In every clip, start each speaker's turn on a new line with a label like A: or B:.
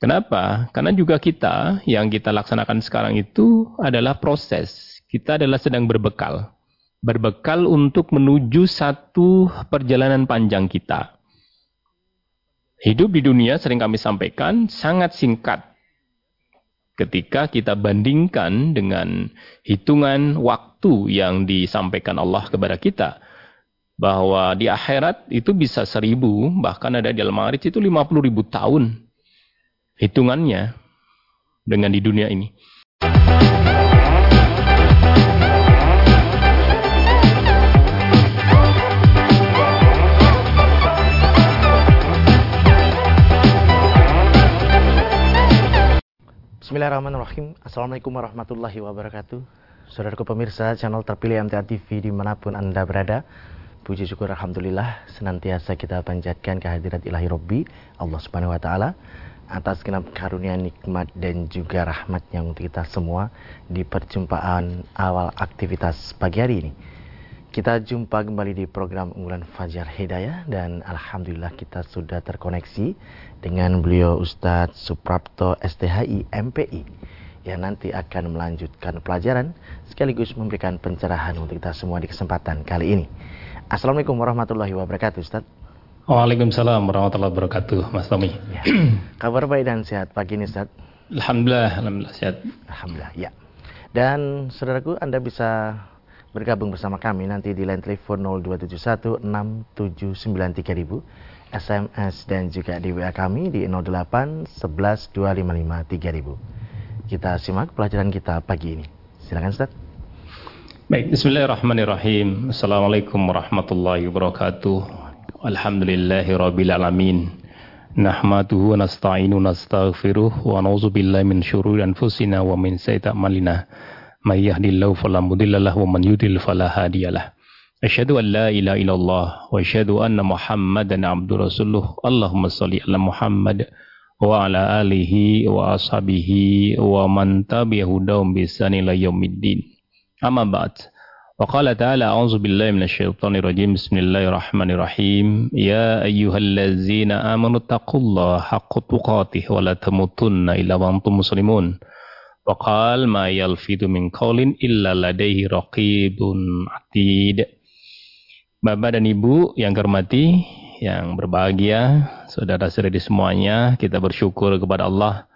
A: Kenapa? Karena juga kita yang kita laksanakan sekarang itu adalah proses. Kita adalah sedang berbekal. Berbekal untuk menuju satu perjalanan panjang kita. Hidup di dunia sering kami sampaikan sangat singkat. Ketika kita bandingkan dengan hitungan waktu yang disampaikan Allah kepada kita. Bahwa di akhirat itu bisa seribu, bahkan ada di Al-Ma'arij itu lima puluh ribu tahun hitungannya dengan di dunia ini.
B: Bismillahirrahmanirrahim. Assalamualaikum warahmatullahi wabarakatuh. Saudaraku pemirsa channel terpilih MTA TV di mana pun anda berada Puji syukur Alhamdulillah Senantiasa kita panjatkan kehadirat ilahi Robbi Allah subhanahu wa ta'ala atas genap karunia nikmat dan juga rahmatnya untuk kita semua di perjumpaan awal aktivitas pagi hari ini. Kita jumpa kembali di program unggulan Fajar Hidayah dan Alhamdulillah kita sudah terkoneksi dengan beliau Ustadz Suprapto STHI MPI yang nanti akan melanjutkan pelajaran sekaligus memberikan pencerahan untuk kita semua di kesempatan kali ini. Assalamualaikum warahmatullahi wabarakatuh Ustadz.
A: Waalaikumsalam warahmatullahi wabarakatuh, Mas Tommy.
B: Ya. Kabar baik dan sehat pagi ini, Ustaz?
A: Alhamdulillah, alhamdulillah sehat.
B: Alhamdulillah, ya. Dan saudaraku, Anda bisa bergabung bersama kami nanti di line telepon 02716793000, SMS dan juga di WA kami di 08 11 255 3000. Kita simak pelajaran kita pagi ini. Silakan Ustaz.
A: Baik, bismillahirrahmanirrahim. Assalamualaikum warahmatullahi wabarakatuh. Alhamdulillahi Rabbil wa nasta'inu nastaghfiruh Wa na'udzu billahi min syururi anfusina Wa min sayyati a'malina. May yahdihillahu fala mudhillalah Wa man yudlil fala hadiyalah Asyhadu an la ilaha illallah Wa asyhadu anna muhammadan abdu rasuluh. Allahumma salli ala Muhammad Wa ala alihi wa ashabihi Wa man tabi'ahu daum bisani la yaumiddin. Amma ba'd وقال تعالى أعوذ بالله من الشيطان الرجيم بسم الله الرحمن الرحيم يا أيها الذين آمنوا اتقوا الله حق تقاته ولا تموتن إلا وأنتم مسلمون وقال ما يلفظ من قول إلا لديه رقيب عتيد Bapak dan Ibu yang hormati, yang berbahagia, saudara-saudari semuanya, kita bersyukur kepada Allah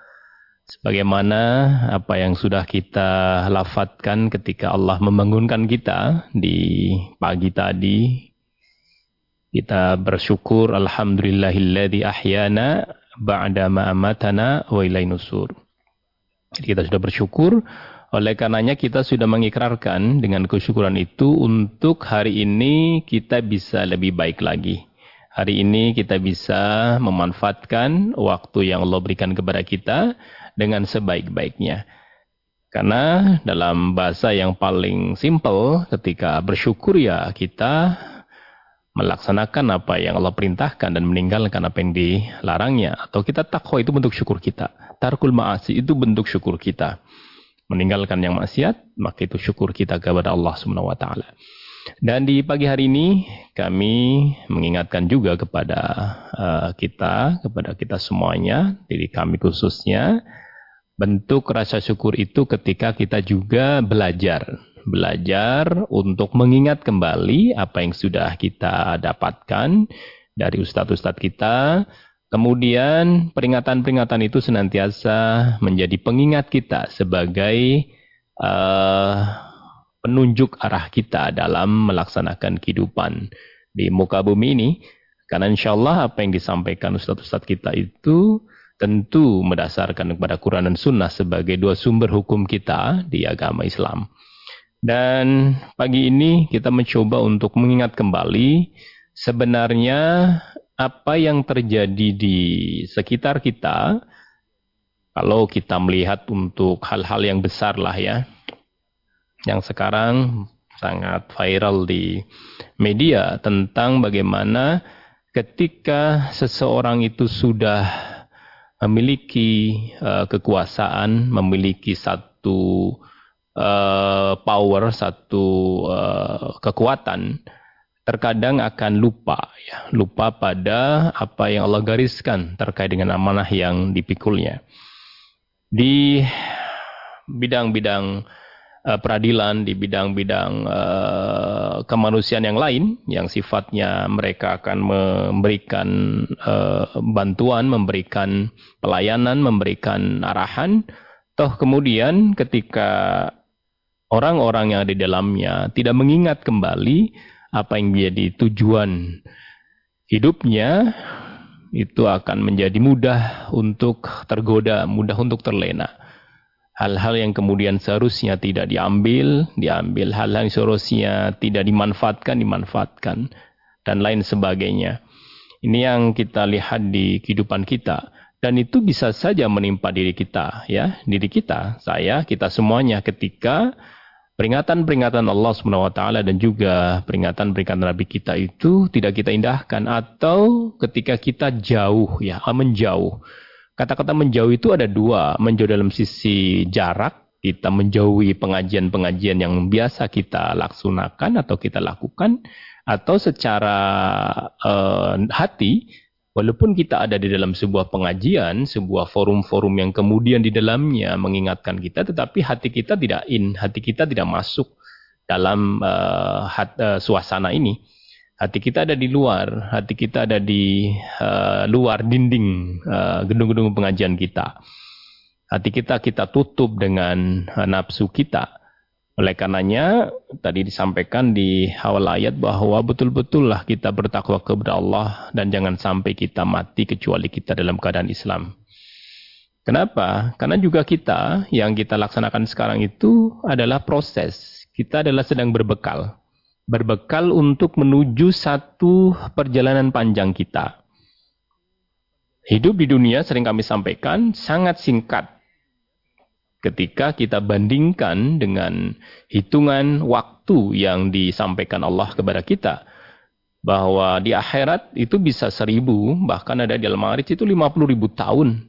A: Sebagaimana apa yang sudah kita lafatkan ketika Allah membangunkan kita di pagi tadi. Kita bersyukur alhamdulillahilladzi ahyana ba'da ma amatana wa ilai nusur. Jadi kita sudah bersyukur oleh karenanya kita sudah mengikrarkan dengan kesyukuran itu untuk hari ini kita bisa lebih baik lagi. Hari ini kita bisa memanfaatkan waktu yang Allah berikan kepada kita dengan sebaik-baiknya. Karena dalam bahasa yang paling simple ketika bersyukur ya kita melaksanakan apa yang Allah perintahkan dan meninggalkan apa yang dilarangnya. Atau kita takwa itu bentuk syukur kita. Tarkul ma'asi itu bentuk syukur kita. Meninggalkan yang maksiat, maka itu syukur kita kepada Allah Subhanahu wa taala. Dan di pagi hari ini kami mengingatkan juga kepada uh, kita, kepada kita semuanya, diri kami khususnya, Bentuk rasa syukur itu ketika kita juga belajar. Belajar untuk mengingat kembali apa yang sudah kita dapatkan dari ustadz-ustadz kita. Kemudian peringatan-peringatan itu senantiasa menjadi pengingat kita sebagai uh, penunjuk arah kita dalam melaksanakan kehidupan di muka bumi ini. Karena insya Allah apa yang disampaikan ustadz-ustadz kita itu tentu mendasarkan kepada Quran dan Sunnah sebagai dua sumber hukum kita di agama Islam. Dan pagi ini kita mencoba untuk mengingat kembali sebenarnya apa yang terjadi di sekitar kita kalau kita melihat untuk hal-hal yang besar lah ya yang sekarang sangat viral di media tentang bagaimana ketika seseorang itu sudah memiliki uh, kekuasaan, memiliki satu uh, power, satu uh, kekuatan, terkadang akan lupa ya, lupa pada apa yang Allah gariskan terkait dengan amanah yang dipikulnya. Di bidang-bidang uh, peradilan, di bidang-bidang uh, kemanusiaan yang lain yang sifatnya mereka akan memberikan uh, bantuan, memberikan pelayanan, memberikan arahan, toh kemudian ketika orang-orang yang ada di dalamnya tidak mengingat kembali apa yang menjadi tujuan hidupnya itu akan menjadi mudah untuk tergoda, mudah untuk terlena. Hal-hal yang kemudian seharusnya tidak diambil, diambil. Hal-hal yang seharusnya tidak dimanfaatkan, dimanfaatkan. Dan lain sebagainya. Ini yang kita lihat di kehidupan kita. Dan itu bisa saja menimpa diri kita, ya, diri kita, saya, kita semuanya ketika peringatan-peringatan Allah SWT dan juga peringatan-peringatan Nabi kita itu tidak kita indahkan atau ketika kita jauh ya menjauh kata-kata menjauh itu ada dua menjauh dalam sisi jarak kita menjauhi pengajian-pengajian yang biasa kita laksanakan atau kita lakukan atau secara uh, hati Walaupun kita ada di dalam sebuah pengajian, sebuah forum-forum yang kemudian di dalamnya mengingatkan kita, tetapi hati kita tidak in, hati kita tidak masuk dalam uh, hat, uh, suasana ini. Hati kita ada di luar, hati kita ada di uh, luar dinding gedung-gedung uh, pengajian kita. Hati kita kita tutup dengan uh, nafsu kita. Oleh karenanya tadi disampaikan di awal ayat bahwa betul-betullah kita bertakwa kepada Allah dan jangan sampai kita mati kecuali kita dalam keadaan Islam. Kenapa? Karena juga kita yang kita laksanakan sekarang itu adalah proses. Kita adalah sedang berbekal. Berbekal untuk menuju satu perjalanan panjang kita. Hidup di dunia sering kami sampaikan sangat singkat ketika kita bandingkan dengan hitungan waktu yang disampaikan Allah kepada kita bahwa di akhirat itu bisa seribu bahkan ada di dalam hadis itu lima puluh ribu tahun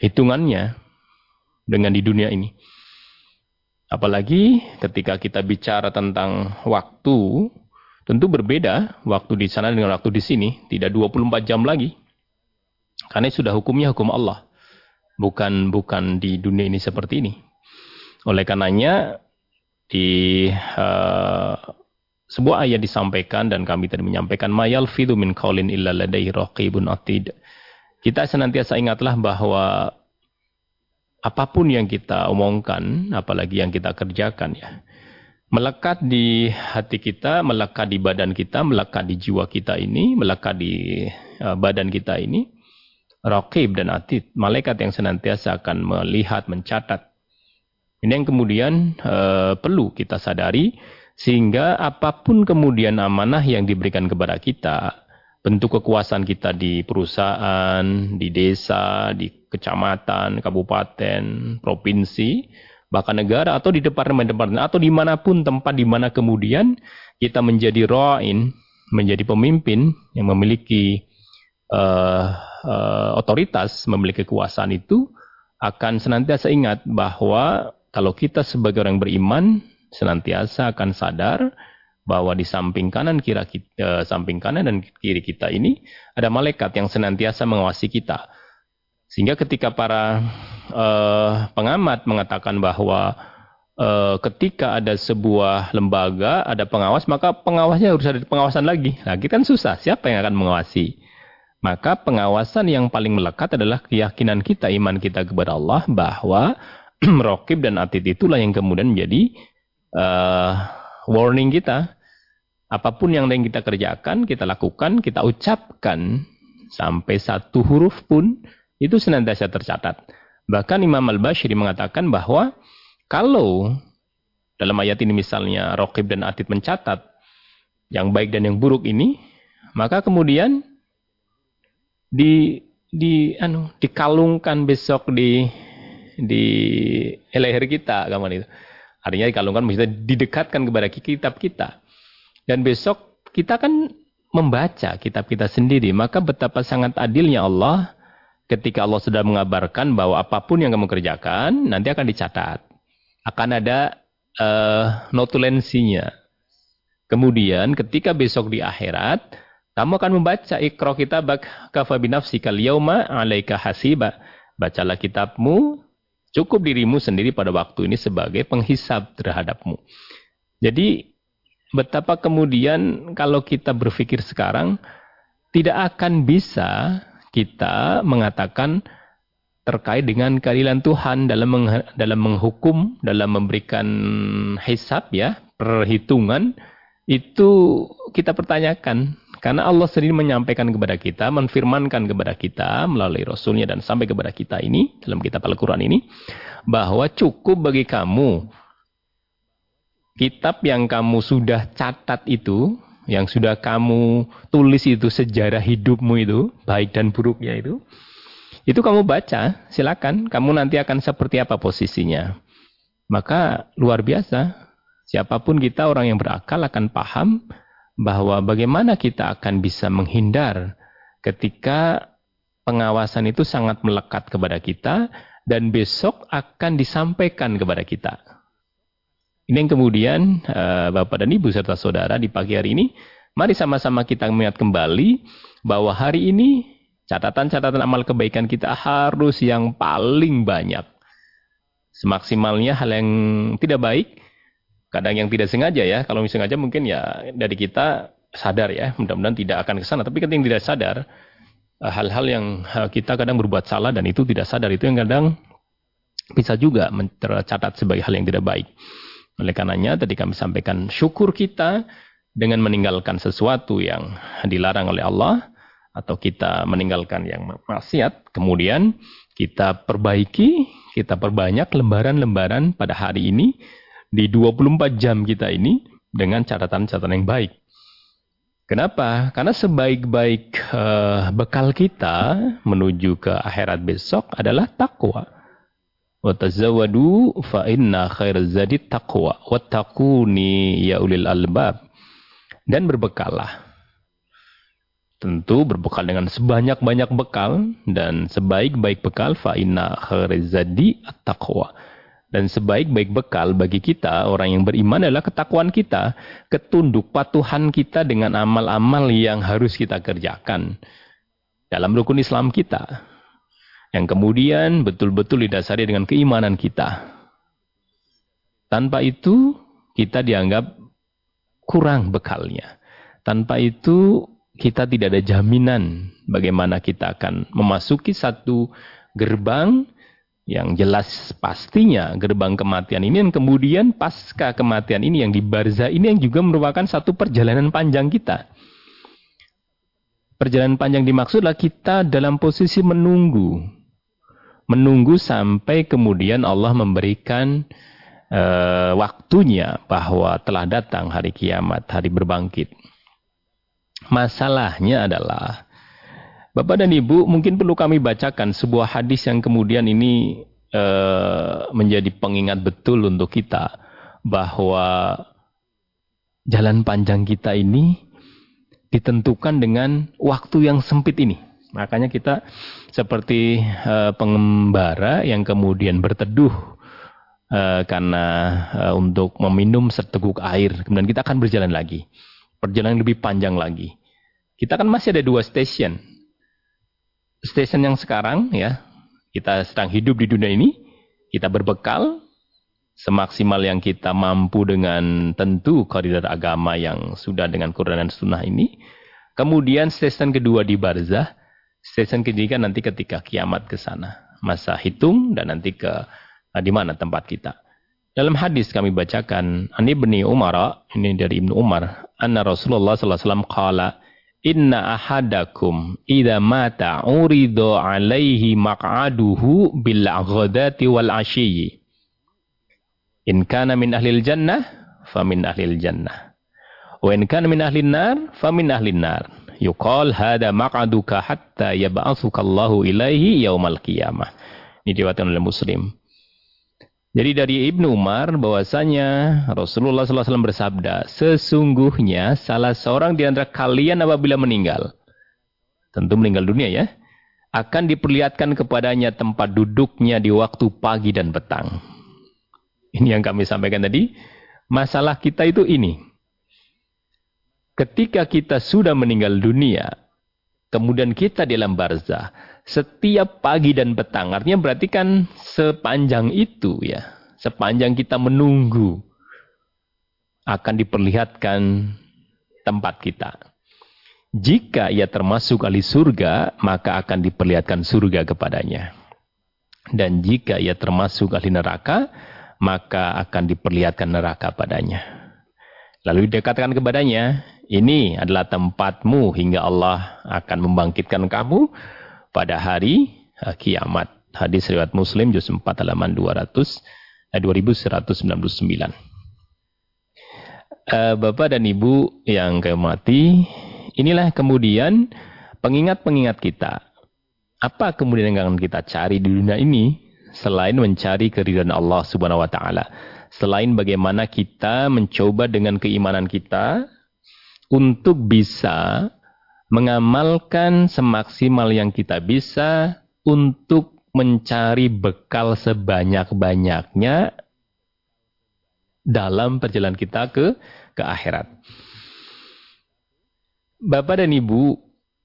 A: hitungannya dengan di dunia ini apalagi ketika kita bicara tentang waktu tentu berbeda waktu di sana dengan waktu di sini tidak 24 jam lagi karena sudah hukumnya hukum Allah bukan bukan di dunia ini seperti ini. Oleh karenanya di uh, sebuah ayat disampaikan dan kami tadi menyampaikan mayal fidu min illa ladaihi raqibun atid. Kita senantiasa ingatlah bahwa apa pun yang kita omongkan, apalagi yang kita kerjakan ya, melekat di hati kita, melekat di badan kita, melekat di jiwa kita ini, melekat di uh, badan kita ini, Raqib dan Atid, malaikat yang senantiasa akan melihat, mencatat. Ini yang kemudian e, perlu kita sadari sehingga apa pun kemudian amanah yang diberikan kepada kita, bentuk kekuasaan kita di perusahaan, di desa, di kecamatan, kabupaten, provinsi, bahkan negara atau di departemen-departemen atau di mana pun tempat di mana kemudian kita menjadi roain, menjadi pemimpin yang memiliki uh, uh, otoritas memiliki kekuasaan itu akan senantiasa ingat bahwa kalau kita sebagai orang beriman senantiasa akan sadar bahwa di samping kanan kira kita, uh, samping kanan dan kiri kita ini ada malaikat yang senantiasa mengawasi kita. Sehingga ketika para uh, pengamat mengatakan bahwa uh, ketika ada sebuah lembaga, ada pengawas, maka pengawasnya harus ada pengawasan lagi. Nah, kita kan susah. Siapa yang akan mengawasi? Maka pengawasan yang paling melekat adalah keyakinan kita, iman kita kepada Allah bahwa rokib dan atid itulah yang kemudian menjadi uh, warning kita. Apa pun yang yang kita kerjakan, kita lakukan, kita ucapkan sampai satu huruf pun itu senantiasa tercatat. Bahkan Imam Al-Bashiri mengatakan bahwa kalau dalam ayat ini misalnya rokib dan atid mencatat yang baik dan yang buruk ini, maka kemudian di di anu dikalungkan besok di di leher kita kawan itu. Artinya dikalungkan maksudnya didekatkan kepada kitab kita. Dan besok kita kan membaca kitab kita sendiri, maka betapa sangat adilnya Allah ketika Allah sudah mengabarkan bahwa apa pun yang kamu kerjakan nanti akan dicatat. Akan ada uh, notulensinya. Kemudian ketika besok di akhirat, kamu akan membaca ikro kitabak kafa binafsikal yauma alaika hasiba. Bacalah kitabmu, cukup dirimu sendiri pada waktu ini sebagai penghisap terhadapmu. Jadi betapa kemudian kalau kita berpikir sekarang, tidak akan bisa kita mengatakan terkait dengan keadilan Tuhan dalam meng, dalam menghukum, dalam memberikan hisab ya, perhitungan itu kita pertanyakan. Karena Allah sendiri menyampaikan kepada kita, menfirmankan kepada kita melalui Rasulnya dan sampai kepada kita ini dalam kitab Al-Quran ini bahwa cukup bagi kamu. Kitab yang kamu sudah catat itu, yang sudah kamu tulis itu sejarah hidupmu itu, baik dan buruknya itu, itu kamu baca, silakan. Kamu nanti akan seperti apa posisinya. Maka luar biasa, Siapa pun kita orang yang berakal akan paham bahwa bagaimana kita akan bisa menghindar ketika pengawasan itu sangat melekat kepada kita dan besok akan disampaikan kepada kita. Ini yang kemudian uh, Bapak dan Ibu serta saudara di pagi hari ini, mari sama-sama kita mengingat kembali bahwa hari ini catatan-catatan amal kebaikan kita harus yang paling banyak. Semaksimalnya hal yang tidak baik, kadang yang tidak sengaja ya. Kalau sengaja mungkin ya dari kita sadar ya mudah-mudahan tidak akan ke sana. Tapi ketika tidak sadar eh, hal-hal yang eh, kita kadang berbuat salah dan itu tidak sadar itu yang kadang bisa juga tercatat sebagai hal yang tidak baik oleh karenanya tadi kami sampaikan syukur kita dengan meninggalkan sesuatu yang dilarang oleh Allah atau kita meninggalkan yang maksiat kemudian kita perbaiki kita perbanyak lembaran-lembaran pada hari ini di 24 jam kita ini dengan catatan-catatan yang baik. Kenapa? Karena sebaik-baik uh, bekal kita menuju ke akhirat besok adalah takwa. Watazawadu fa inna khair zadi taqwa wattaquni ya ulil albab. Dan berbekallah. Tentu berbekal dengan sebanyak-banyak bekal dan sebaik-baik bekal fa inna khair zadi dan sebaik-baik bekal bagi kita, orang yang beriman adalah ketakuan kita, ketunduk patuhan kita dengan amal-amal yang harus kita kerjakan dalam rukun Islam kita. Yang kemudian betul-betul didasari dengan keimanan kita. Tanpa itu, kita dianggap kurang bekalnya. Tanpa itu, kita tidak ada jaminan bagaimana kita akan memasuki satu gerbang yang jelas pastinya gerbang kematian ini yang kemudian pasca kematian ini yang di barza ini yang juga merupakan satu perjalanan panjang kita. Perjalanan panjang dimaksudlah kita dalam posisi menunggu. Menunggu sampai kemudian Allah memberikan uh, waktunya bahwa telah datang hari kiamat, hari berbangkit. Masalahnya adalah Bapak dan Ibu, mungkin perlu kami bacakan sebuah hadis yang kemudian ini e, menjadi pengingat betul untuk kita bahwa jalan panjang kita ini ditentukan dengan waktu yang sempit ini. Makanya kita seperti e, pengembara yang kemudian berteduh e, karena e, untuk meminum seteguk air, kemudian kita akan berjalan lagi, perjalanan lebih panjang lagi. Kita kan masih ada dua stasiun, station yang sekarang ya, kita sedang hidup di dunia ini, kita berbekal semaksimal yang kita mampu dengan tentu koridor agama yang sudah dengan Quran dan Sunnah ini. Kemudian station kedua di barzah, station ketiga nanti ketika kiamat ke sana. Masa hitung dan nanti ke nah, di mana tempat kita. Dalam hadis kami bacakan, Ani bin Umar, ini dari Ibnu Umar, anna Rasulullah sallallahu alaihi wasallam qala Inna ahadakum idza mata uridu alaihi maq'aduhu bil ghadati wal ashiyyi. In kana min ahlil jannah famin ahlil jannah. Wa in kana min ahlin nar famin ahlin nar. Yuqal hada maq'aduka hatta yab'atsuka Allahu ilaihi yaumal qiyamah. Ini diriwayatkan oleh Muslim. Jadi dari Ibnu Umar bahwasanya Rasulullah SAW bersabda, sesungguhnya salah seorang di antara kalian apabila meninggal, tentu meninggal dunia ya, akan diperlihatkan kepadanya tempat duduknya di waktu pagi dan petang. Ini yang kami sampaikan tadi. Masalah kita itu ini. Ketika kita sudah meninggal dunia, kemudian kita di dalam barzah, setiap pagi dan petang, artinya berarti kan sepanjang itu ya, sepanjang kita menunggu akan diperlihatkan tempat kita. Jika ia termasuk ahli surga, maka akan diperlihatkan surga kepadanya. Dan jika ia termasuk ahli neraka, maka akan diperlihatkan neraka padanya. Lalu dikatakan kepadanya, ini adalah tempatmu hingga Allah akan membangkitkan kamu pada hari eh, kiamat. Hadis riwayat Muslim juz 4 halaman 200 eh, 2199. Uh, Bapak dan Ibu yang kami mati, inilah kemudian pengingat-pengingat kita. Apa kemudian yang akan kita cari di dunia ini selain mencari keridhaan Allah Subhanahu wa taala? Selain bagaimana kita mencoba dengan keimanan kita untuk bisa mengamalkan semaksimal yang kita bisa untuk mencari bekal sebanyak-banyaknya dalam perjalanan kita ke ke akhirat. Bapak dan Ibu,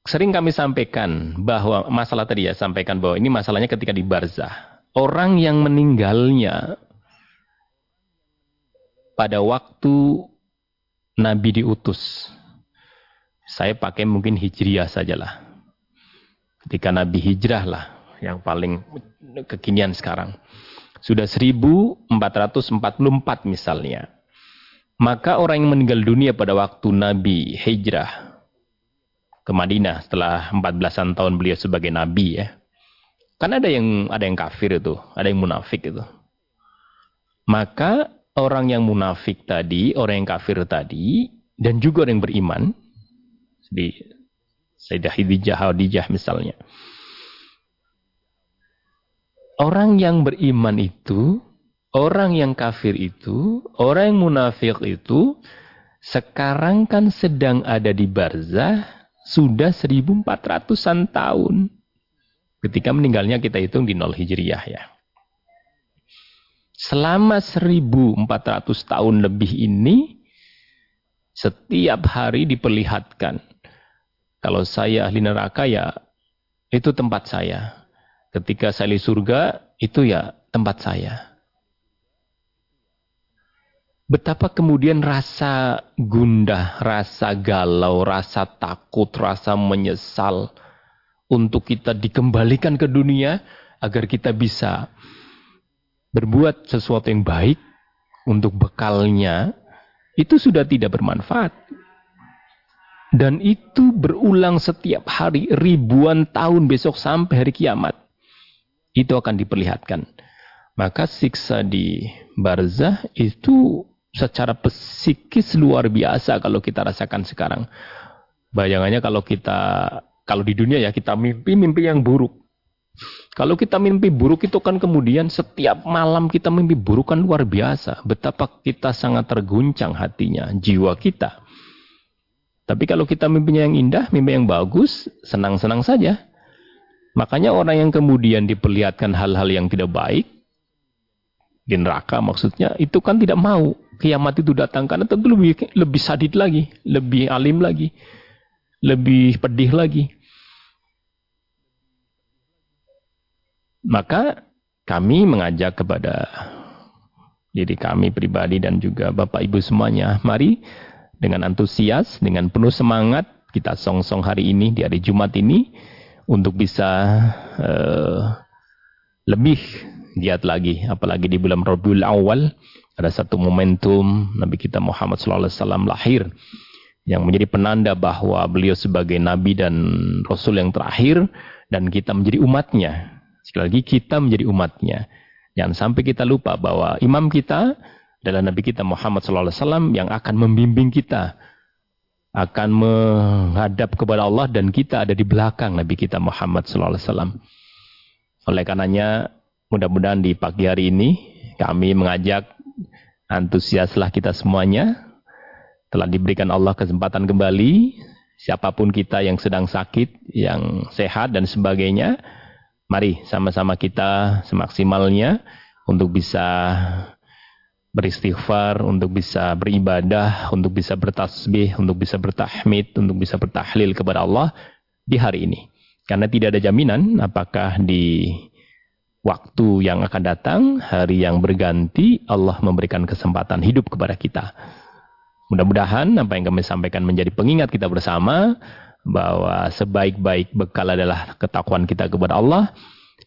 A: sering kami sampaikan bahwa masalah tadi ya sampaikan bahwa ini masalahnya ketika di barzah. Orang yang meninggalnya pada waktu Nabi diutus. Saya pakai mungkin hijriah sajalah. Ketika Nabi hijrah lah yang paling kekinian sekarang. Sudah 1444 misalnya. Maka orang yang meninggal dunia pada waktu Nabi hijrah ke Madinah setelah 14-an tahun beliau sebagai nabi ya. Kan ada yang ada yang kafir itu, ada yang munafik itu. Maka orang yang munafik tadi, orang yang kafir tadi dan juga orang yang beriman di Sayyidah Khadijah Khadijah misalnya. Orang yang beriman itu, orang yang kafir itu, orang yang munafik itu, sekarang kan sedang ada di barzah sudah 1400-an tahun. Ketika meninggalnya kita hitung di nol hijriyah ya. Selama 1400 tahun lebih ini, setiap hari diperlihatkan. Kalau saya ahli neraka ya, itu tempat saya. Ketika saya di surga, itu ya tempat saya. Betapa kemudian rasa gundah, rasa galau, rasa takut, rasa menyesal untuk kita dikembalikan ke dunia agar kita bisa berbuat sesuatu yang baik untuk bekalnya itu sudah tidak bermanfaat. Dan itu berulang setiap hari ribuan tahun besok sampai hari kiamat itu akan diperlihatkan. Maka siksa di barzah itu secara psikis luar biasa kalau kita rasakan sekarang. Bayangannya kalau kita kalau di dunia ya kita mimpi-mimpi yang buruk. Kalau kita mimpi buruk itu kan kemudian setiap malam kita mimpi buruk kan luar biasa. Betapa kita sangat terguncang hatinya, jiwa kita. Tapi kalau kita mimpinya yang indah, mimpi yang bagus, senang-senang saja. Makanya orang yang kemudian diperlihatkan hal-hal yang tidak baik, di neraka maksudnya, itu kan tidak mau kiamat itu datang. Karena tentu lebih, lebih sadid lagi, lebih alim lagi, lebih pedih lagi. Maka kami mengajak kepada diri kami pribadi dan juga Bapak Ibu semuanya, mari dengan antusias, dengan penuh semangat, kita song-song hari ini, di hari Jumat ini, untuk bisa uh, lebih giat lagi apalagi di bulan Rabiul Awal ada satu momentum Nabi kita Muhammad SAW lahir yang menjadi penanda bahwa beliau sebagai nabi dan rasul yang terakhir dan kita menjadi umatnya. Sekali lagi kita menjadi umatnya. Jangan sampai kita lupa bahwa imam kita adalah Nabi kita Muhammad SAW yang akan membimbing kita akan menghadap kepada Allah dan kita ada di belakang Nabi kita Muhammad wasallam. Oleh karenanya mudah-mudahan di pagi hari ini kami mengajak antusiaslah kita semuanya telah diberikan Allah kesempatan kembali siapa pun kita yang sedang sakit, yang sehat dan sebagainya, mari sama-sama kita semaksimalnya untuk bisa beristighfar, untuk bisa beribadah, untuk bisa bertasbih, untuk bisa bertahmid, untuk bisa bertahlil kepada Allah di hari ini. Karena tidak ada jaminan apakah di waktu yang akan datang, hari yang berganti, Allah memberikan kesempatan hidup kepada kita. Mudah-mudahan apa yang kami sampaikan menjadi pengingat kita bersama bahwa sebaik-baik bekal adalah ketakwaan kita kepada Allah.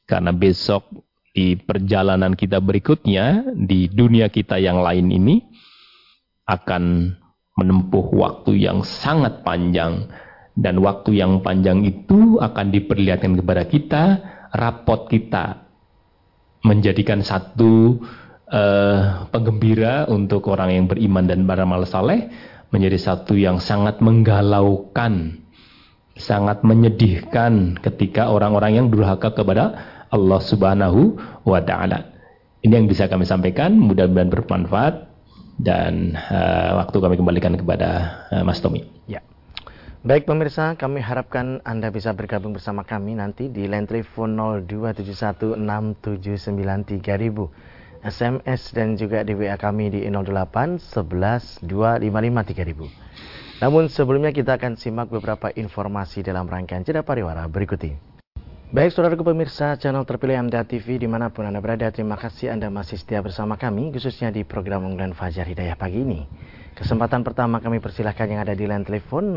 A: Karena besok di perjalanan kita berikutnya di dunia kita yang lain ini akan menempuh waktu yang sangat panjang. Dan waktu yang panjang itu akan diperlihatkan kepada kita rapot kita menjadikan satu uh, penggembira untuk orang yang beriman dan beramal saleh menjadi satu yang sangat menggalaukan sangat menyedihkan ketika orang-orang yang durhaka kepada Allah Subhanahu wa taala. Ini yang bisa kami sampaikan, mudah-mudahan bermanfaat dan uh, waktu kami kembalikan kepada uh, Mas Tommy.
B: Ya. Baik pemirsa, kami harapkan Anda bisa bergabung bersama kami nanti di line telepon 02716793000. SMS dan juga di WA kami di 08 11 255 3000. Namun sebelumnya kita akan simak beberapa informasi dalam rangkaian jeda pariwara berikut ini. Baik saudaraku pemirsa channel terpilih MTA TV di mana pun Anda berada, terima kasih Anda masih setia bersama kami, khususnya di program Unggulan Fajar Hidayah pagi ini. Kesempatan pertama kami persilahkan yang ada di line telepon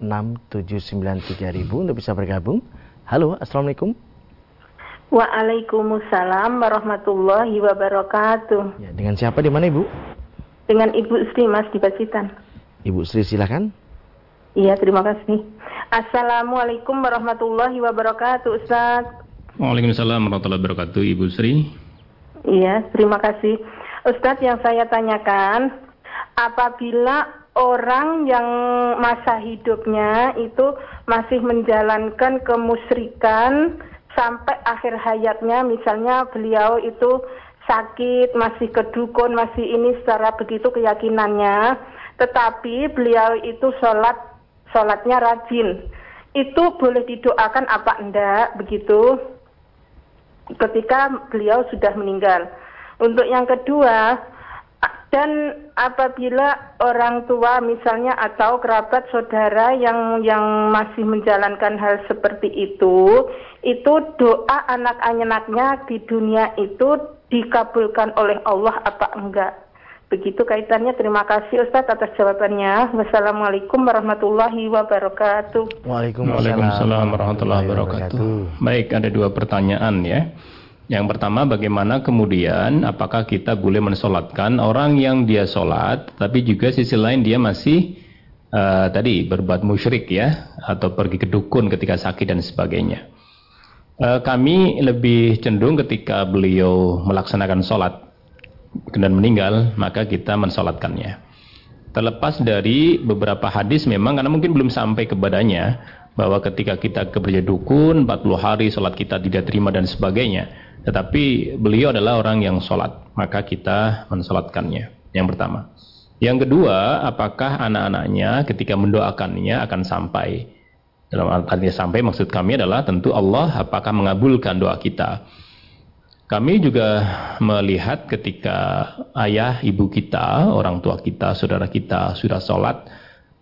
B: 02716793000 untuk bisa bergabung. Halo, Assalamualaikum.
C: Waalaikumsalam warahmatullahi wabarakatuh.
B: Ya, dengan siapa di mana Ibu?
C: Dengan Ibu Sri Mas di Pacitan.
B: Ibu Sri silahkan.
C: Iya, terima kasih. Assalamualaikum warahmatullahi wabarakatuh, Ustaz.
A: Waalaikumsalam warahmatullahi wabarakatuh, Ibu Sri.
C: Iya, terima kasih. Ustadz yang saya tanyakan, apabila orang yang masa hidupnya itu masih menjalankan kemusyrikan sampai akhir hayatnya, misalnya beliau itu sakit, masih kedukun, masih ini secara begitu keyakinannya, tetapi beliau itu sholat sholatnya rajin. Itu boleh didoakan apa enggak begitu ketika beliau sudah meninggal. Untuk yang kedua, dan apabila orang tua misalnya atau kerabat saudara yang yang masih menjalankan hal seperti itu, itu doa anak-anaknya di dunia itu dikabulkan oleh Allah apa enggak? Begitu kaitannya. Terima kasih Ustadz atas jawabannya. Wassalamualaikum warahmatullahi wabarakatuh.
A: Waalaikumsalam warahmatullahi wabarakatuh. Baik, ada dua pertanyaan ya. Yang pertama, bagaimana kemudian apakah kita boleh mensolatkan orang yang dia solat, tapi juga sisi lain dia masih uh, tadi berbuat musyrik ya, atau pergi ke dukun ketika sakit dan sebagainya. Uh, kami lebih cenderung ketika beliau melaksanakan solat dan meninggal, maka kita mensolatkannya. Terlepas dari beberapa hadis memang karena mungkin belum sampai kepadanya bahwa ketika kita keberja dukun 40 hari sholat kita tidak terima dan sebagainya. Tetapi beliau adalah orang yang sholat, maka kita mensolatkannya. Yang pertama. Yang kedua, apakah anak-anaknya ketika mendoakannya akan sampai? Dalam artinya sampai maksud kami adalah tentu Allah apakah mengabulkan doa kita. Kami juga melihat ketika ayah, ibu kita, orang tua kita, saudara kita sudah sholat,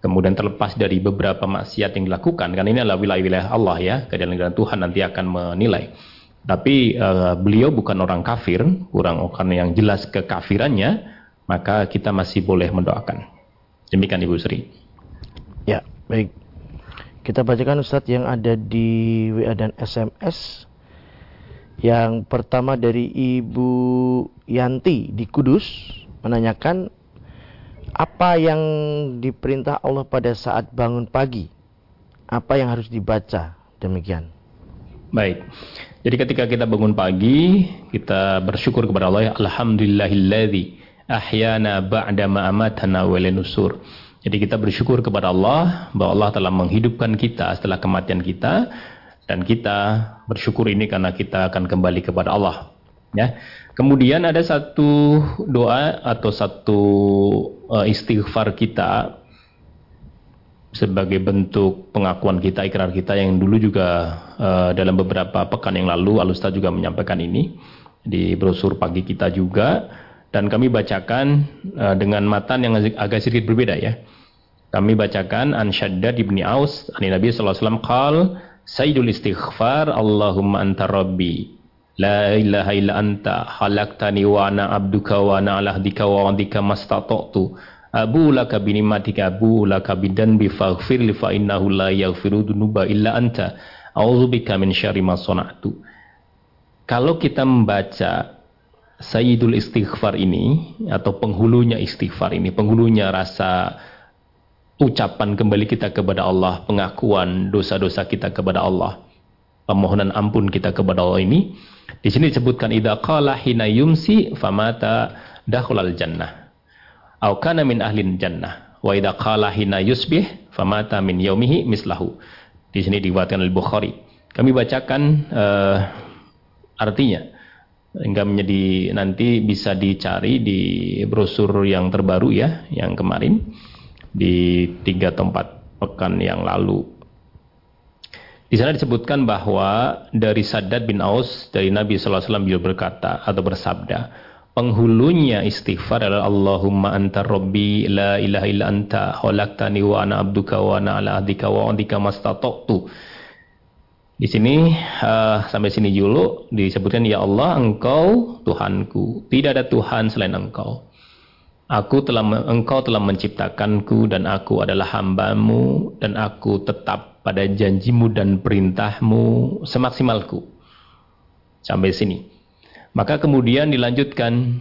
A: kemudian terlepas dari beberapa maksiat yang dilakukan, kan ini adalah wilayah-wilayah Allah ya, kedatangan Tuhan nanti akan menilai. Tapi uh, beliau bukan orang kafir, kurang orang yang jelas kekafirannya, maka kita masih boleh mendoakan. Demikian Ibu Sri.
B: Ya, baik. Kita bacakan Ustadz yang ada di WA dan SMS yang pertama dari Ibu Yanti di Kudus menanyakan apa yang diperintah Allah pada saat bangun pagi? Apa yang harus dibaca? Demikian.
A: Baik. Jadi ketika kita bangun pagi, kita bersyukur kepada Allah, alhamdulillahilladzi ahyana ba'da ma amatana wa nusur. Jadi kita bersyukur kepada Allah bahwa Allah telah menghidupkan kita setelah kematian kita dan kita bersyukur ini karena kita akan kembali kepada Allah. Ya. Kemudian ada satu doa atau satu uh, istighfar kita sebagai bentuk pengakuan kita, ikrar kita yang dulu juga uh, dalam beberapa pekan yang lalu Alusta juga menyampaikan ini di brosur pagi kita juga dan kami bacakan uh, dengan matan yang agak sedikit berbeda ya. Kami bacakan an Shaddad ibni Aus, ani Nabi sallallahu alaihi Sayyidul istighfar Allahumma anta rabbi La ilaha illa anta khalaqtani wa ana abduka wa ana ala hdika wa wadika mastata'tu. Abu laka binimatika abu laka bidanbi faghfir li fa innahu la yaghfiru dunuba illa anta. A'udzubika min syarri ma sana'tu. Kalau kita membaca Sayyidul istighfar ini atau penghulunya istighfar ini, penghulunya rasa ucapan kembali kita kepada Allah, pengakuan dosa-dosa kita kepada Allah, permohonan ampun kita kepada Allah ini. Di sini disebutkan idza qala hina yumsi famata dakhulal jannah. Au kana min ahlin jannah. Wa idza qala hina yusbih famata min yaumihi mislahu. Di sini diriwayatkan oleh Bukhari. Kami bacakan uh, artinya hingga menjadi nanti bisa dicari di brosur yang terbaru ya yang kemarin di tiga tempat pekan yang lalu. Di sana disebutkan bahwa dari Saddad bin Aus dari Nabi SAW beliau berkata atau bersabda penghulunya istighfar adalah Allahumma anta rabbi la ilaha illa anta khalaqtani wa ana abduka wa ana ala ahdika wa adika mastata'tu. Di sini uh, sampai sini dulu disebutkan ya Allah engkau Tuhanku. Tidak ada Tuhan selain engkau aku telah engkau telah menciptakanku dan aku adalah hambamu dan aku tetap pada janjimu dan perintahmu semaksimalku. Sampai sini. Maka kemudian dilanjutkan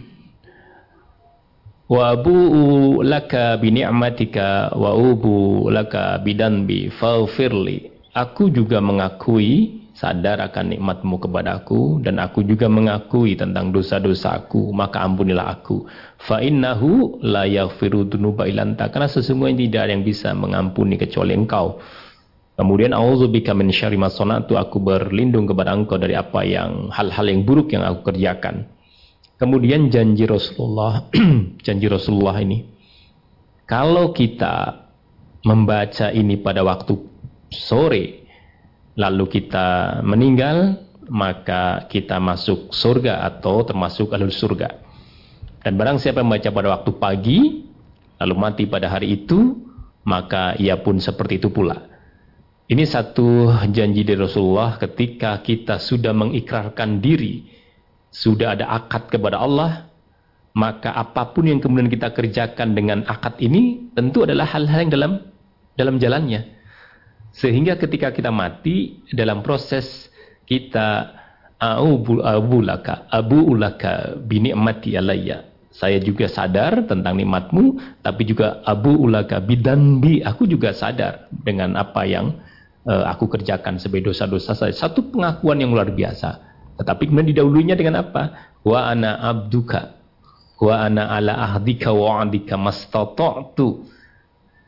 A: wa bu'u laka bi ni'matika wa ubu laka bidanbi faghfirli. Aku juga mengakui sadar akan nikmatmu kepadaku dan aku juga mengakui tentang dosa-dosaku maka ampunilah aku. Fa innahu la yaghfiru dzunuba ilanta karena sesungguhnya tidak ada yang bisa mengampuni kecuali engkau. Kemudian auzubica min syarri ma aku berlindung kepada engkau dari apa yang hal-hal yang buruk yang aku kerjakan. Kemudian janji Rasulullah janji Rasulullah ini kalau kita membaca ini pada waktu sore lalu kita meninggal maka kita masuk surga atau termasuk alul surga. Dan barang siapa membaca pada waktu pagi lalu mati pada hari itu maka ia pun seperti itu pula. Ini satu janji dari Rasulullah ketika kita sudah mengikrarkan diri sudah ada akad kepada Allah maka apa pun yang kemudian kita kerjakan dengan akad ini tentu adalah hal-hal yang dalam dalam jalannya sehingga ketika kita mati dalam proses kita abu laka abu ulaka binikmati alayya. Saya juga sadar tentang nikmatmu, tapi juga abu ulaka bidanbi. Aku juga sadar dengan apa yang uh, aku kerjakan sebagai dosa-dosa saya. Satu pengakuan yang luar biasa. Tetapi kemudian didahulunya dengan apa? Wa ana abduka. Wa ana ala ahdika wa adika mastata'tu.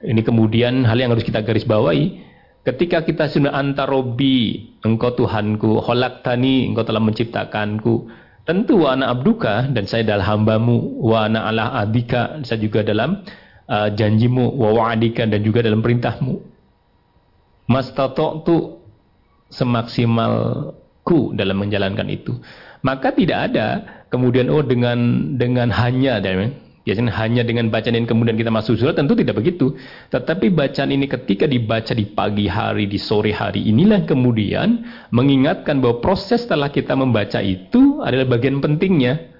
A: Ini kemudian hal yang harus kita garis bawahi Ketika kita sudah antarobi, engkau Tuhanku, tani, engkau telah menciptakanku. Tentu wa anak abduka dan saya adalah hambamu, wa ana ala adika, saya juga dalam uh, janjimu, wa wa'adika dan juga dalam perintahmu. tu semaksimalku dalam menjalankan itu. Maka tidak ada kemudian oh dengan dengan hanya dan Biasanya hanya dengan bacaan ini kemudian kita masuk surga tentu tidak begitu. Tetapi bacaan ini ketika dibaca di pagi hari, di sore hari inilah kemudian mengingatkan bahwa proses setelah kita membaca itu adalah bagian pentingnya.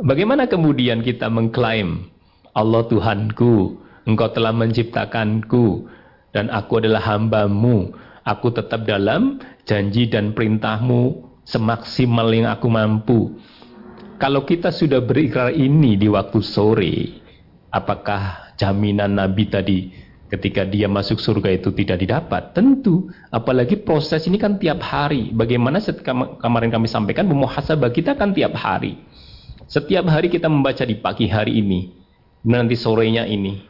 A: Bagaimana kemudian kita mengklaim Allah Tuhanku, Engkau telah menciptakanku dan aku adalah hambamu. Aku tetap dalam janji dan perintahmu semaksimal yang aku mampu. Kalau kita sudah berikrar ini di waktu sore, apakah jaminan Nabi tadi ketika dia masuk surga itu tidak didapat? Tentu, apalagi proses ini kan tiap hari. Bagaimana kemarin kami sampaikan, muhasabah kita kan tiap hari. Setiap hari kita membaca di pagi hari ini, nanti sorenya ini,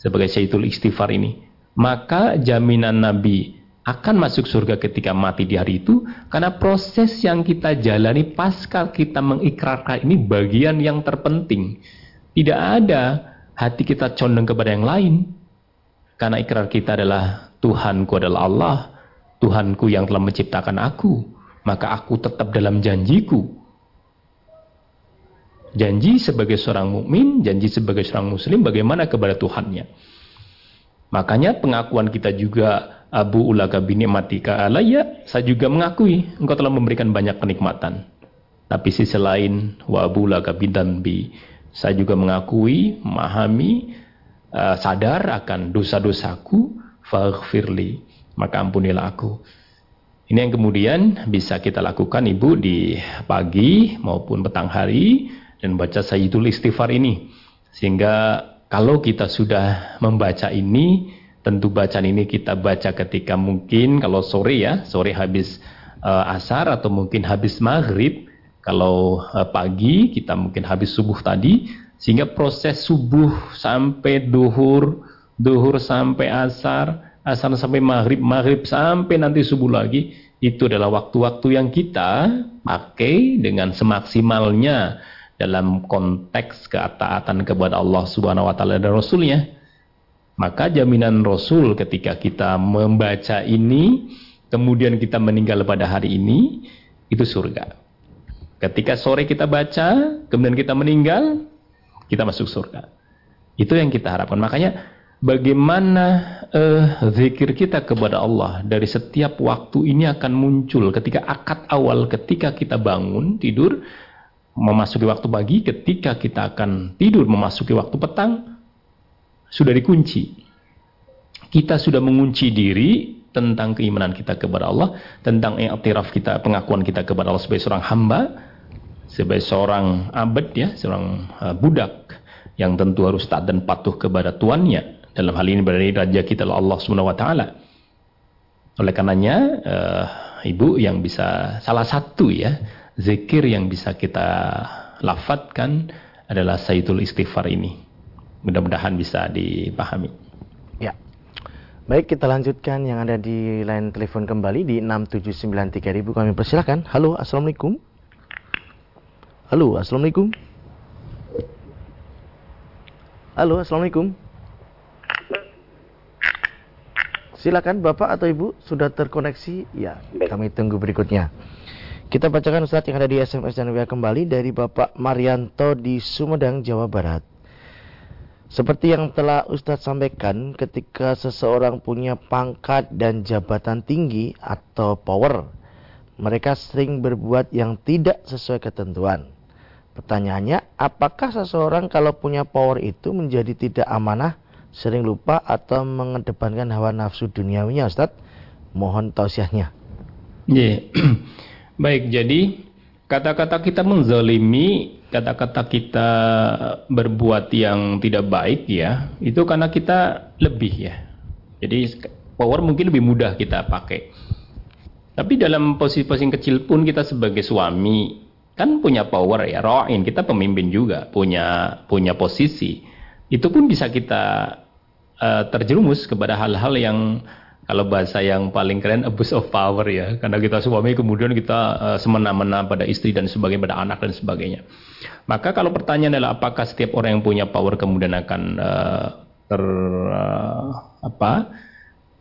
A: sebagai syaitul istighfar ini. Maka jaminan Nabi akan masuk surga ketika mati di hari itu karena proses yang kita jalani pasca kita mengikrarkan ini bagian yang terpenting. Tidak ada hati kita condong kepada yang lain. Karena ikrar kita adalah Tuhanku adalah Allah, Tuhanku yang telah menciptakan aku, maka aku tetap dalam janjiku. Janji sebagai seorang mukmin, janji sebagai seorang muslim bagaimana kepada Tuhannya. Makanya pengakuan kita juga Abu Ulaka bin Matika alaya, saya juga mengakui engkau telah memberikan banyak kenikmatan. Tapi sisi lain, wa Abu Ulaka bin Danbi, saya juga mengakui, memahami, uh, sadar akan dosa-dosaku, faghfirli, maka ampunilah aku. Ini yang kemudian bisa kita lakukan Ibu di pagi maupun petang hari dan baca Sayyidul Istighfar ini. Sehingga kalau kita sudah membaca ini, tentu bacaan ini kita baca ketika mungkin kalau sore ya, sore habis uh, asar atau mungkin habis maghrib, kalau uh, pagi kita mungkin habis subuh tadi, sehingga proses subuh sampai duhur, duhur sampai asar, asar sampai maghrib, maghrib sampai nanti subuh lagi, itu adalah waktu-waktu yang kita pakai dengan semaksimalnya dalam konteks keataatan kepada Allah Subhanahu wa taala dan Rasulnya. Maka jaminan Rasul ketika kita membaca ini, kemudian kita meninggal pada hari ini, itu surga. Ketika sore kita baca, kemudian kita meninggal, kita masuk surga. Itu yang kita harapkan. Makanya bagaimana uh, zikir kita kepada Allah dari setiap waktu ini akan muncul ketika akad awal ketika kita bangun tidur memasuki waktu pagi ketika kita akan tidur memasuki waktu petang sudah dikunci. Kita sudah mengunci diri tentang keimanan kita kepada Allah, tentang i'tiraf kita, pengakuan kita kepada Allah sebagai seorang hamba, sebagai seorang abad ya, seorang uh, budak yang tentu harus taat dan patuh kepada tuannya. Dalam hal ini berarti raja kita Allah Subhanahu wa taala. Oleh karenanya uh, Ibu yang bisa salah satu ya zikir yang bisa kita lafadkan adalah Sayyidul Istighfar ini. Mudah-mudahan bisa dipahami.
B: Ya. Baik, kita lanjutkan yang ada di line telepon kembali di 6793000 kami persilahkan. Halo, Assalamualaikum. Halo, Assalamualaikum. Halo, Assalamualaikum. Silakan Bapak atau Ibu sudah terkoneksi? Ya, kami tunggu berikutnya. Kita bacakan Ustadz yang ada di SMS dan WA kembali dari Bapak Marianto di Sumedang, Jawa Barat. Seperti yang telah Ustadz sampaikan, ketika seseorang punya pangkat dan jabatan tinggi atau power, mereka sering berbuat yang tidak sesuai ketentuan. Pertanyaannya, apakah seseorang kalau punya power itu menjadi tidak amanah, sering lupa atau mengedepankan hawa nafsu duniawinya Ustadz? Mohon tausiahnya.
A: Yeah. Baik, jadi kata-kata kita menzalimi kata-kata kita berbuat yang tidak baik ya, itu karena kita lebih ya. Jadi power mungkin lebih mudah kita pakai. Tapi dalam posisi-posisi kecil pun kita sebagai suami kan punya power ya, roin kita pemimpin juga punya punya posisi. Itu pun bisa kita uh, terjerumus kepada hal-hal yang kalau bahasa yang paling keren abuse of power ya. Karena kita suami kemudian kita uh, semena-mena pada istri dan sebagainya pada anak dan sebagainya. Maka kalau pertanyaan adalah apakah setiap orang yang punya power kemudian akan uh, ter uh, apa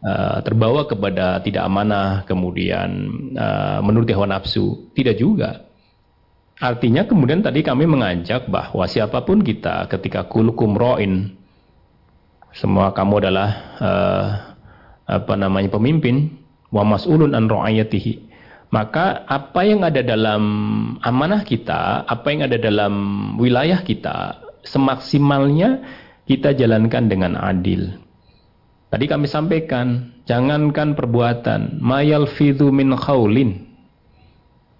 A: uh, terbawa kepada tidak amanah kemudian uh, menuruti hawa nafsu? Tidak juga. Artinya kemudian tadi kami mengajak bahwa siapa pun kita ketika kulukum roin semua kamu adalah uh, apa namanya pemimpin wa mas'ulun an ra'ayatihi maka apa yang ada dalam amanah kita, apa yang ada dalam wilayah kita, semaksimalnya kita jalankan dengan adil. Tadi kami sampaikan, jangankan perbuatan, mayal fidu min khawlin.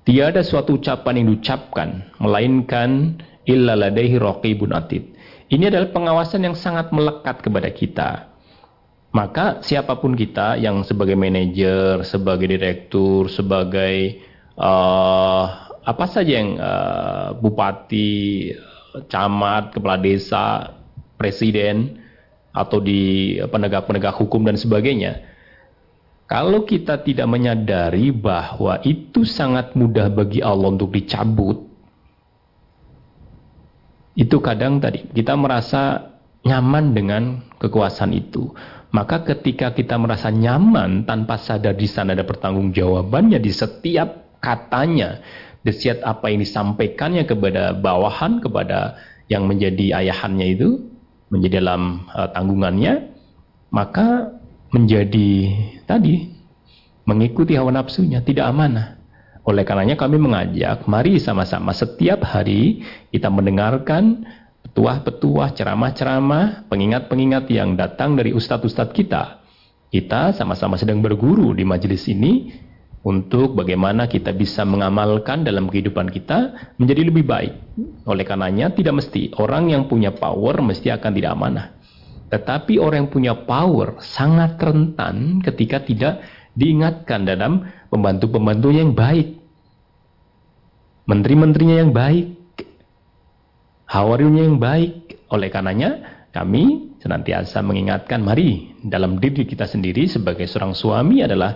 A: Tiada suatu ucapan yang diucapkan, melainkan illa ladaihi raqibun atid. Ini adalah pengawasan yang sangat melekat kepada kita. Maka siapa pun kita yang sebagai manajer, sebagai direktur, sebagai uh, apa saja yang uh, bupati, camat, kepala desa, presiden, atau di penegak-penegak hukum dan sebagainya. Kalau kita tidak menyadari bahwa itu sangat mudah bagi Allah untuk dicabut, itu kadang tadi kita merasa nyaman dengan kekuasaan itu. Maka ketika kita merasa nyaman tanpa sadar di sana ada pertanggungjawabannya di setiap katanya, desiat apa yang disampaikannya kepada bawahan, kepada yang menjadi ayahannya itu, menjadi dalam uh, tanggungannya, maka menjadi tadi mengikuti hawa nafsunya, tidak amanah. Oleh karenanya kami mengajak, mari sama-sama setiap hari kita mendengarkan petuah-petuah, ceramah-ceramah, pengingat-pengingat yang datang dari ustadz-ustadz kita. Kita sama-sama sedang berguru di majelis ini untuk bagaimana kita bisa mengamalkan dalam kehidupan kita menjadi lebih baik. Oleh karenanya tidak mesti orang yang punya power mesti akan tidak amanah. Tetapi orang yang punya power sangat rentan ketika tidak diingatkan dalam pembantu-pembantunya yang baik. Menteri-menterinya yang baik. Hawariunya yang baik. Oleh karenanya kami senantiasa mengingatkan mari dalam diri kita sendiri sebagai seorang suami adalah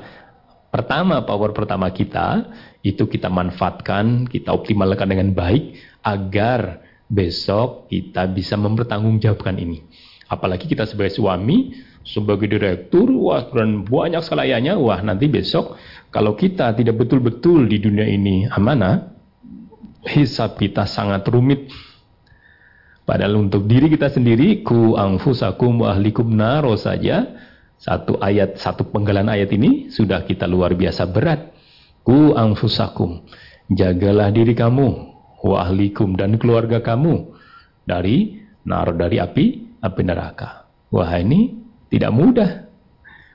A: pertama power pertama kita itu kita manfaatkan, kita optimalkan dengan baik agar besok kita bisa mempertanggungjawabkan ini. Apalagi kita sebagai suami, sebagai direktur, wah dan banyak sekali ayahnya, wah nanti besok kalau kita tidak betul-betul di dunia ini amanah, hisab kita sangat rumit. Padahal untuk diri kita sendiri, ku angfusakum wa ahlikum naro saja, satu ayat, satu penggalan ayat ini sudah kita luar biasa berat. Ku angfusakum, jagalah diri kamu, wa ahlikum dan keluarga kamu dari naro dari api api neraka. Wah ini tidak mudah.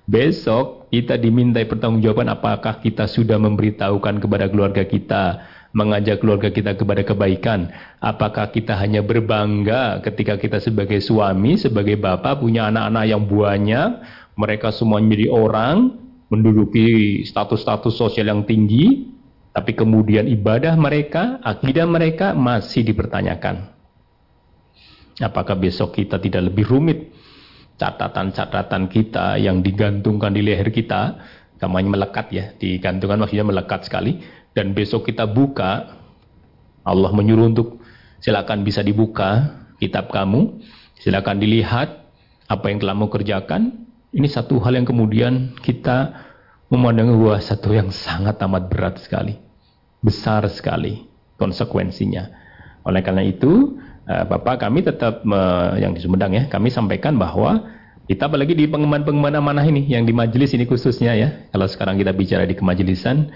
A: Besok kita dimintai pertanggungjawaban apakah kita sudah memberitahukan kepada keluarga kita, mengajak keluarga kita kepada kebaikan. Apakah kita hanya berbangga ketika kita sebagai suami, sebagai bapak punya anak-anak yang banyak, mereka semua menjadi orang, menduduki status-status sosial yang tinggi, tapi kemudian ibadah mereka, akidah mereka masih dipertanyakan. Apakah besok kita tidak lebih rumit catatan-catatan kita yang digantungkan di leher kita, namanya melekat ya, digantungkan maksudnya melekat sekali, dan besok kita buka, Allah menyuruh untuk silakan bisa dibuka kitab kamu, silakan dilihat apa yang telah mau kerjakan. Ini satu hal yang kemudian kita memandang bahwa satu yang sangat amat berat sekali, besar sekali konsekuensinya. Oleh karena itu, Eh, Bapak kami tetap yang di Sumedang ya, kami sampaikan bahwa kita apalagi di pengembangan-pengembangan amanah ini, yang di majelis ini khususnya ya, kalau sekarang kita bicara di kemajelisan,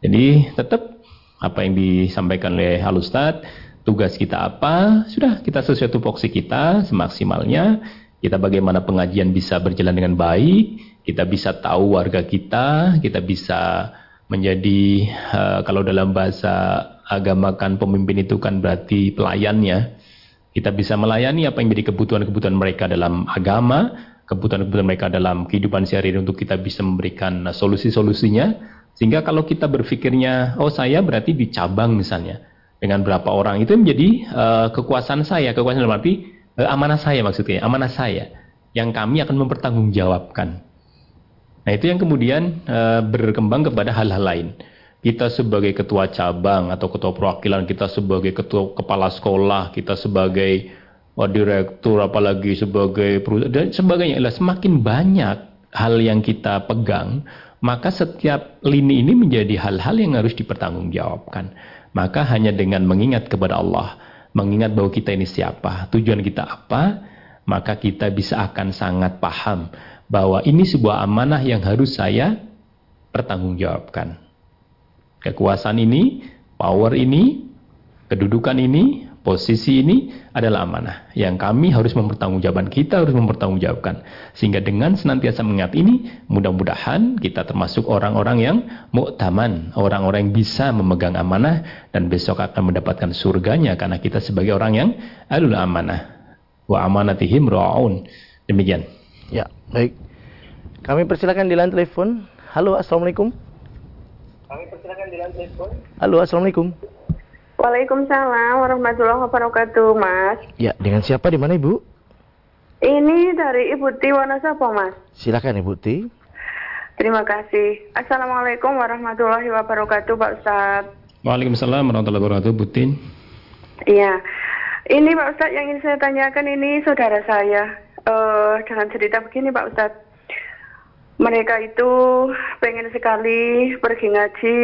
A: jadi tetap apa yang disampaikan oleh Alustad, tugas kita apa, sudah kita sesuai tupoksi kita semaksimalnya, kita bagaimana pengajian bisa berjalan dengan baik, kita bisa tahu warga kita, kita bisa menjadi uh, kalau dalam bahasa agama kan pemimpin itu kan berarti pelayannya kita bisa melayani apa yang menjadi kebutuhan-kebutuhan mereka dalam agama, kebutuhan-kebutuhan mereka dalam kehidupan sehari-hari untuk kita bisa memberikan solusi-solusinya. Sehingga kalau kita berpikirnya, oh saya berarti di cabang misalnya, dengan berapa orang, itu menjadi uh, kekuasaan saya, kekuasaan dalam arti uh, amanah saya maksudnya, amanah saya, yang kami akan mempertanggungjawabkan. Nah itu yang kemudian uh, berkembang kepada hal-hal lain kita sebagai ketua cabang atau ketua perwakilan, kita sebagai ketua kepala sekolah, kita sebagai oh, direktur, apalagi sebagai perusahaan dan sebagainya. Semakin banyak hal yang kita pegang, maka setiap lini ini menjadi hal-hal yang harus dipertanggungjawabkan. Maka hanya dengan mengingat kepada Allah, mengingat bahwa kita ini siapa, tujuan kita apa, maka kita bisa akan sangat paham bahwa ini sebuah amanah yang harus saya pertanggungjawabkan. Kekuasaan ini, power ini, kedudukan ini, posisi ini adalah amanah yang kami harus mempertanggungjawabkan. Kita harus mempertanggungjawabkan. Sehingga dengan senantiasa mengingat ini, mudah-mudahan kita termasuk orang-orang yang muktaman, orang-orang yang bisa memegang amanah dan besok akan mendapatkan surganya karena kita sebagai orang yang alul amanah. Wa amanatihim ra'un. Demikian.
B: Ya, baik. Kami persilakan di line telepon. Halo, Assalamualaikum. Kami persilakan di lantai Halo, Assalamualaikum.
C: Waalaikumsalam warahmatullahi wabarakatuh, Mas.
B: Ya, dengan siapa di mana, Ibu?
C: Ini dari Ibu Ti Wonosobo, Mas.
B: Silakan Ibu Ti.
C: Terima kasih. Assalamualaikum warahmatullahi wabarakatuh, Pak Ustaz.
A: Waalaikumsalam warahmatullahi wabarakatuh, Bu Tin.
C: Iya. Ini Pak Ustaz yang ingin saya tanyakan ini saudara saya. Uh, dengan cerita begini Pak Ustadz mereka itu pengen sekali pergi ngaji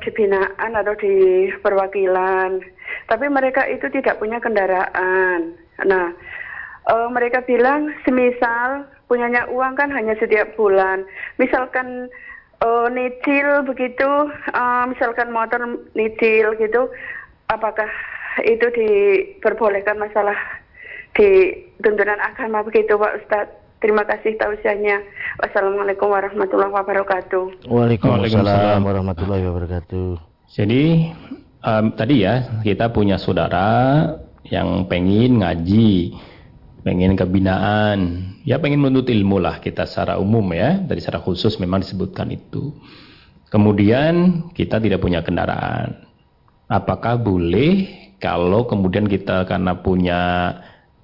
D: di binaan atau di perwakilan. Tapi mereka itu tidak punya kendaraan. Nah, uh, mereka bilang semisal punyanya uang kan hanya setiap bulan. Misalkan uh, nicil begitu, misalkan motor nicil gitu, apakah itu diperbolehkan masalah di tuntunan agama begitu Pak Ustadz? Terima kasih tausiahnya. Wassalamualaikum warahmatullahi wabarakatuh.
B: Waalaikumsalam warahmatullahi wabarakatuh.
A: Jadi um, tadi ya kita punya saudara yang pengen ngaji, pengen kebinaan, ya pengen menuntut ilmu lah kita secara umum ya, dari secara khusus memang disebutkan itu. Kemudian kita tidak punya kendaraan. Apakah boleh kalau kemudian kita karena punya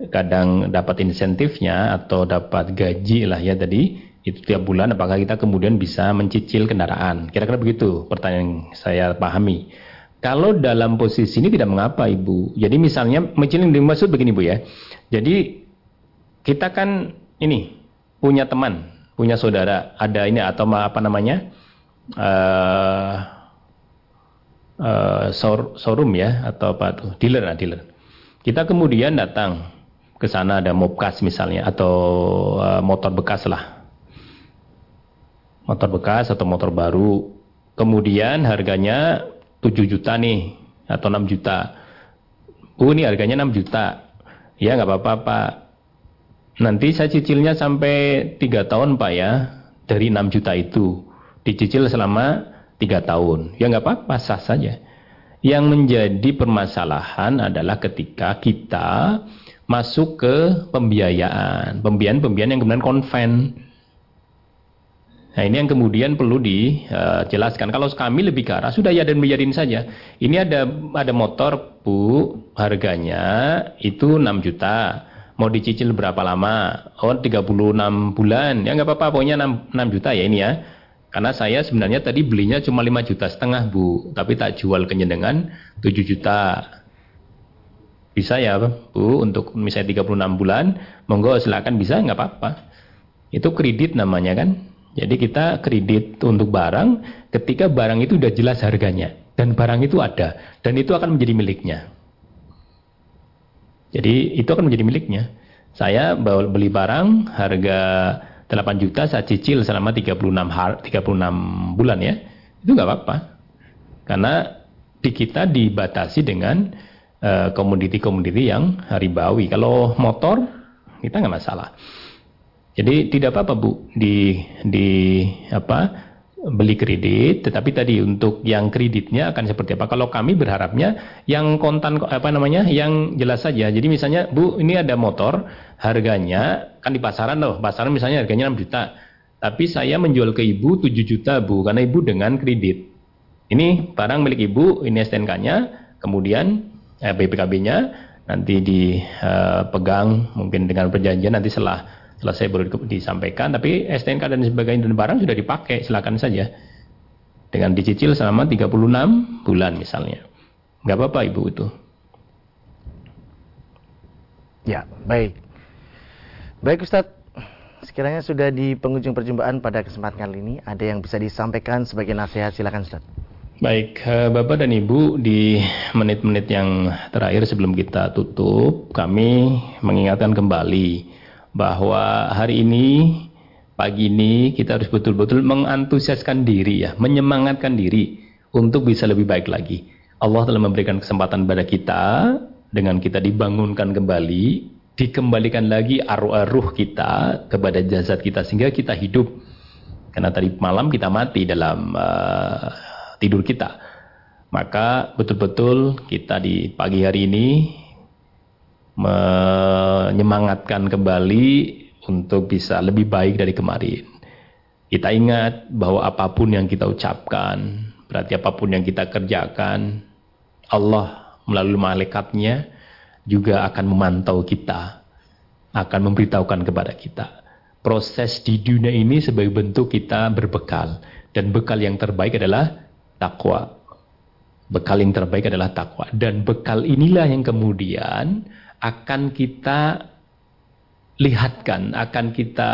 A: kadang dapat insentifnya atau dapat gaji lah ya. Tadi itu tiap bulan apakah kita kemudian bisa mencicil kendaraan? Kira-kira begitu pertanyaan yang saya pahami. Kalau dalam posisi ini tidak mengapa ibu. Jadi misalnya mencicil yang dimaksud begini bu ya. Jadi kita kan ini punya teman punya saudara. Ada ini atau apa namanya uh, uh, showroom ya atau apa tuh? Dealer nah dealer. Kita kemudian datang ke sana ada mobkas misalnya atau uh, motor bekas lah. Motor bekas atau motor baru. Kemudian harganya 7 juta nih atau 6 juta. Oh ini harganya 6 juta. Ya nggak apa-apa Pak. Nanti saya cicilnya sampai 3 tahun Pak ya. Dari 6 juta itu. Dicicil selama 3 tahun. Ya nggak apa-apa sah saja. Yang menjadi permasalahan adalah ketika kita masuk ke pembiayaan. Pembiayaan-pembiayaan yang kemudian konven. Nah ini yang kemudian perlu dijelaskan. Kalau kami lebih ke arah sudah ya dan biarin saja. Ini ada ada motor bu harganya itu 6 juta. Mau dicicil berapa lama? Oh 36 bulan. Ya nggak apa-apa pokoknya 6, 6 juta ya ini ya. Karena saya sebenarnya tadi belinya cuma 5 juta setengah bu. Tapi tak jual kenyendengan 7 juta. Bisa ya Bu untuk misalnya 36 bulan, monggo silakan bisa nggak apa-apa. Itu kredit namanya kan. Jadi kita kredit untuk barang ketika barang itu sudah jelas harganya dan barang itu ada dan itu akan menjadi miliknya. Jadi itu akan menjadi miliknya. Saya beli barang harga 8 juta saya cicil selama 36 har, 36 bulan ya. Itu nggak apa-apa. Karena di kita dibatasi dengan Eh, komoditi-komoditi yang ribawi. Kalau motor kita nggak masalah. Jadi tidak apa-apa bu di di apa beli kredit, tetapi tadi untuk yang kreditnya akan seperti apa? Kalau kami berharapnya yang kontan apa namanya, yang jelas saja. Jadi misalnya bu ini ada motor, harganya kan di pasaran loh, pasaran misalnya harganya 6 juta, tapi saya menjual ke ibu 7 juta bu, karena ibu dengan kredit. Ini barang milik ibu, ini STNK-nya, kemudian eh, BPKB-nya nanti dipegang eh, mungkin dengan perjanjian nanti setelah selesai baru disampaikan. Tapi STNK dan sebagainya dan barang sudah dipakai silakan saja. Dengan dicicil selama 36 bulan misalnya. Nggak apa-apa ibu itu.
B: Ya baik. Baik Ustadz. Sekiranya sudah di penghujung perjumpaan pada kesempatan kali ini ada yang bisa disampaikan sebagai nasihat silakan Ustadz
A: Baik, eh, Bapak dan Ibu, di menit-menit yang terakhir sebelum kita tutup, kami mengingatkan kembali bahwa hari ini, pagi ini, kita harus betul-betul mengantusiaskan diri ya, menyemangatkan diri untuk bisa lebih baik lagi. Allah telah memberikan kesempatan pada kita, dengan kita dibangunkan kembali, dikembalikan lagi arwah-ruh kita kepada jasad kita, sehingga kita hidup. Karena tadi malam kita mati dalam... Uh, tidur kita. Maka betul-betul kita di pagi hari ini menyemangatkan kembali untuk bisa lebih baik dari kemarin. Kita ingat bahwa apa pun yang kita ucapkan, berarti apa pun yang kita kerjakan, Allah melalui malaikatnya juga akan memantau kita, akan memberitahukan kepada kita. Proses di dunia ini sebagai bentuk kita berbekal. Dan bekal yang terbaik adalah takwa. Bekal yang terbaik adalah takwa. Dan bekal inilah yang kemudian akan kita lihatkan, akan kita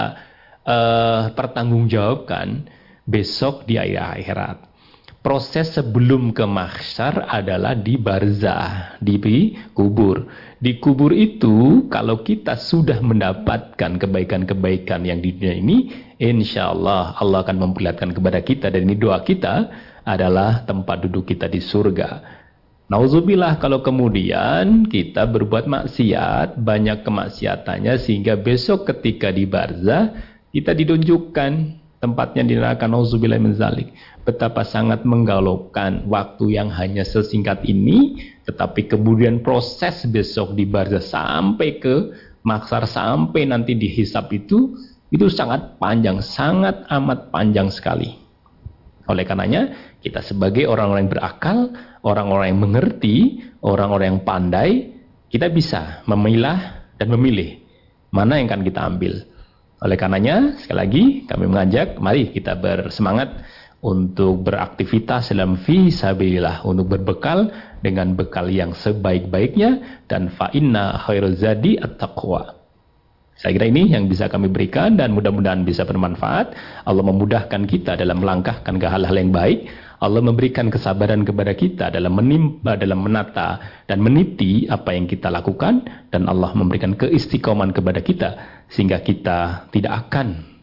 A: uh, pertanggungjawabkan besok di akhirat. proses sebelum ke mahsyar adalah di barzah, di kubur. Di kubur itu, kalau kita sudah mendapatkan kebaikan-kebaikan yang di dunia ini, insya Allah Allah akan memperlihatkan kepada kita dan ini doa kita adalah tempat duduk kita di surga. Nauzubillah kalau kemudian kita berbuat maksiat, banyak kemaksiatannya sehingga besok ketika di barzah kita ditunjukkan tempatnya di neraka nauzubillah min zalik. Betapa sangat menggalaukan waktu yang hanya sesingkat ini, tetapi kemudian proses besok di barzah sampai ke maksar sampai nanti dihisap itu itu sangat panjang, sangat amat panjang sekali. Oleh karenanya, kita sebagai orang-orang yang berakal, orang-orang yang mengerti, orang-orang yang pandai, kita bisa memilah dan memilih mana yang akan kita ambil. Oleh karenanya, sekali lagi kami mengajak, mari kita bersemangat untuk beraktivitas dalam fisabilillah, untuk berbekal dengan bekal yang sebaik-baiknya dan fa inna khairul zadi at-taqwa. Saya kira ini yang bisa kami berikan dan mudah-mudahan bisa bermanfaat. Allah memudahkan kita dalam melangkahkan ke hal-hal yang baik. Allah memberikan kesabaran kepada kita dalam menimba, dalam menata dan meniti apa yang kita lakukan dan Allah memberikan keistiqoman kepada kita sehingga kita tidak akan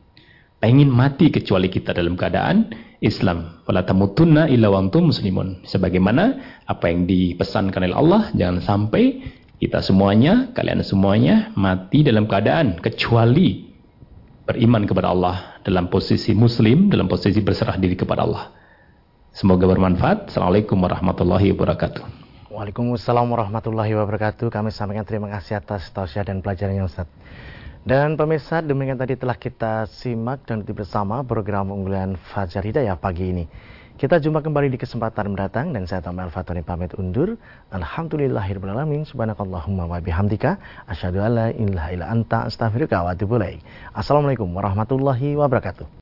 A: ingin mati kecuali kita dalam keadaan Islam. Wala tamutunna illa muslimun. Sebagaimana apa yang dipesankan oleh Allah, jangan sampai kita semuanya, kalian semuanya mati dalam keadaan kecuali beriman kepada Allah dalam posisi muslim, dalam posisi berserah diri kepada Allah. Semoga bermanfaat. Assalamualaikum warahmatullahi wabarakatuh.
B: Waalaikumsalam warahmatullahi wabarakatuh. Kami sampaikan terima kasih atas tausiah dan pelajarannya Ustaz. Dan pemirsa, demikian tadi telah kita simak dan bersama program unggulan Fajar Hidayah pagi ini. Kita jumpa kembali di kesempatan mendatang dan saya Tamal Fatoni pamit undur. Alhamdulillahirrahmanirrahim. Subhanakallahumma wa bihamdika. Asyhadu an la ilaha illa anta astaghfiruka wa atubu Assalamualaikum warahmatullahi wabarakatuh.